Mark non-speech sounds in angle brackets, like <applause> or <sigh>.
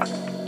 you <laughs>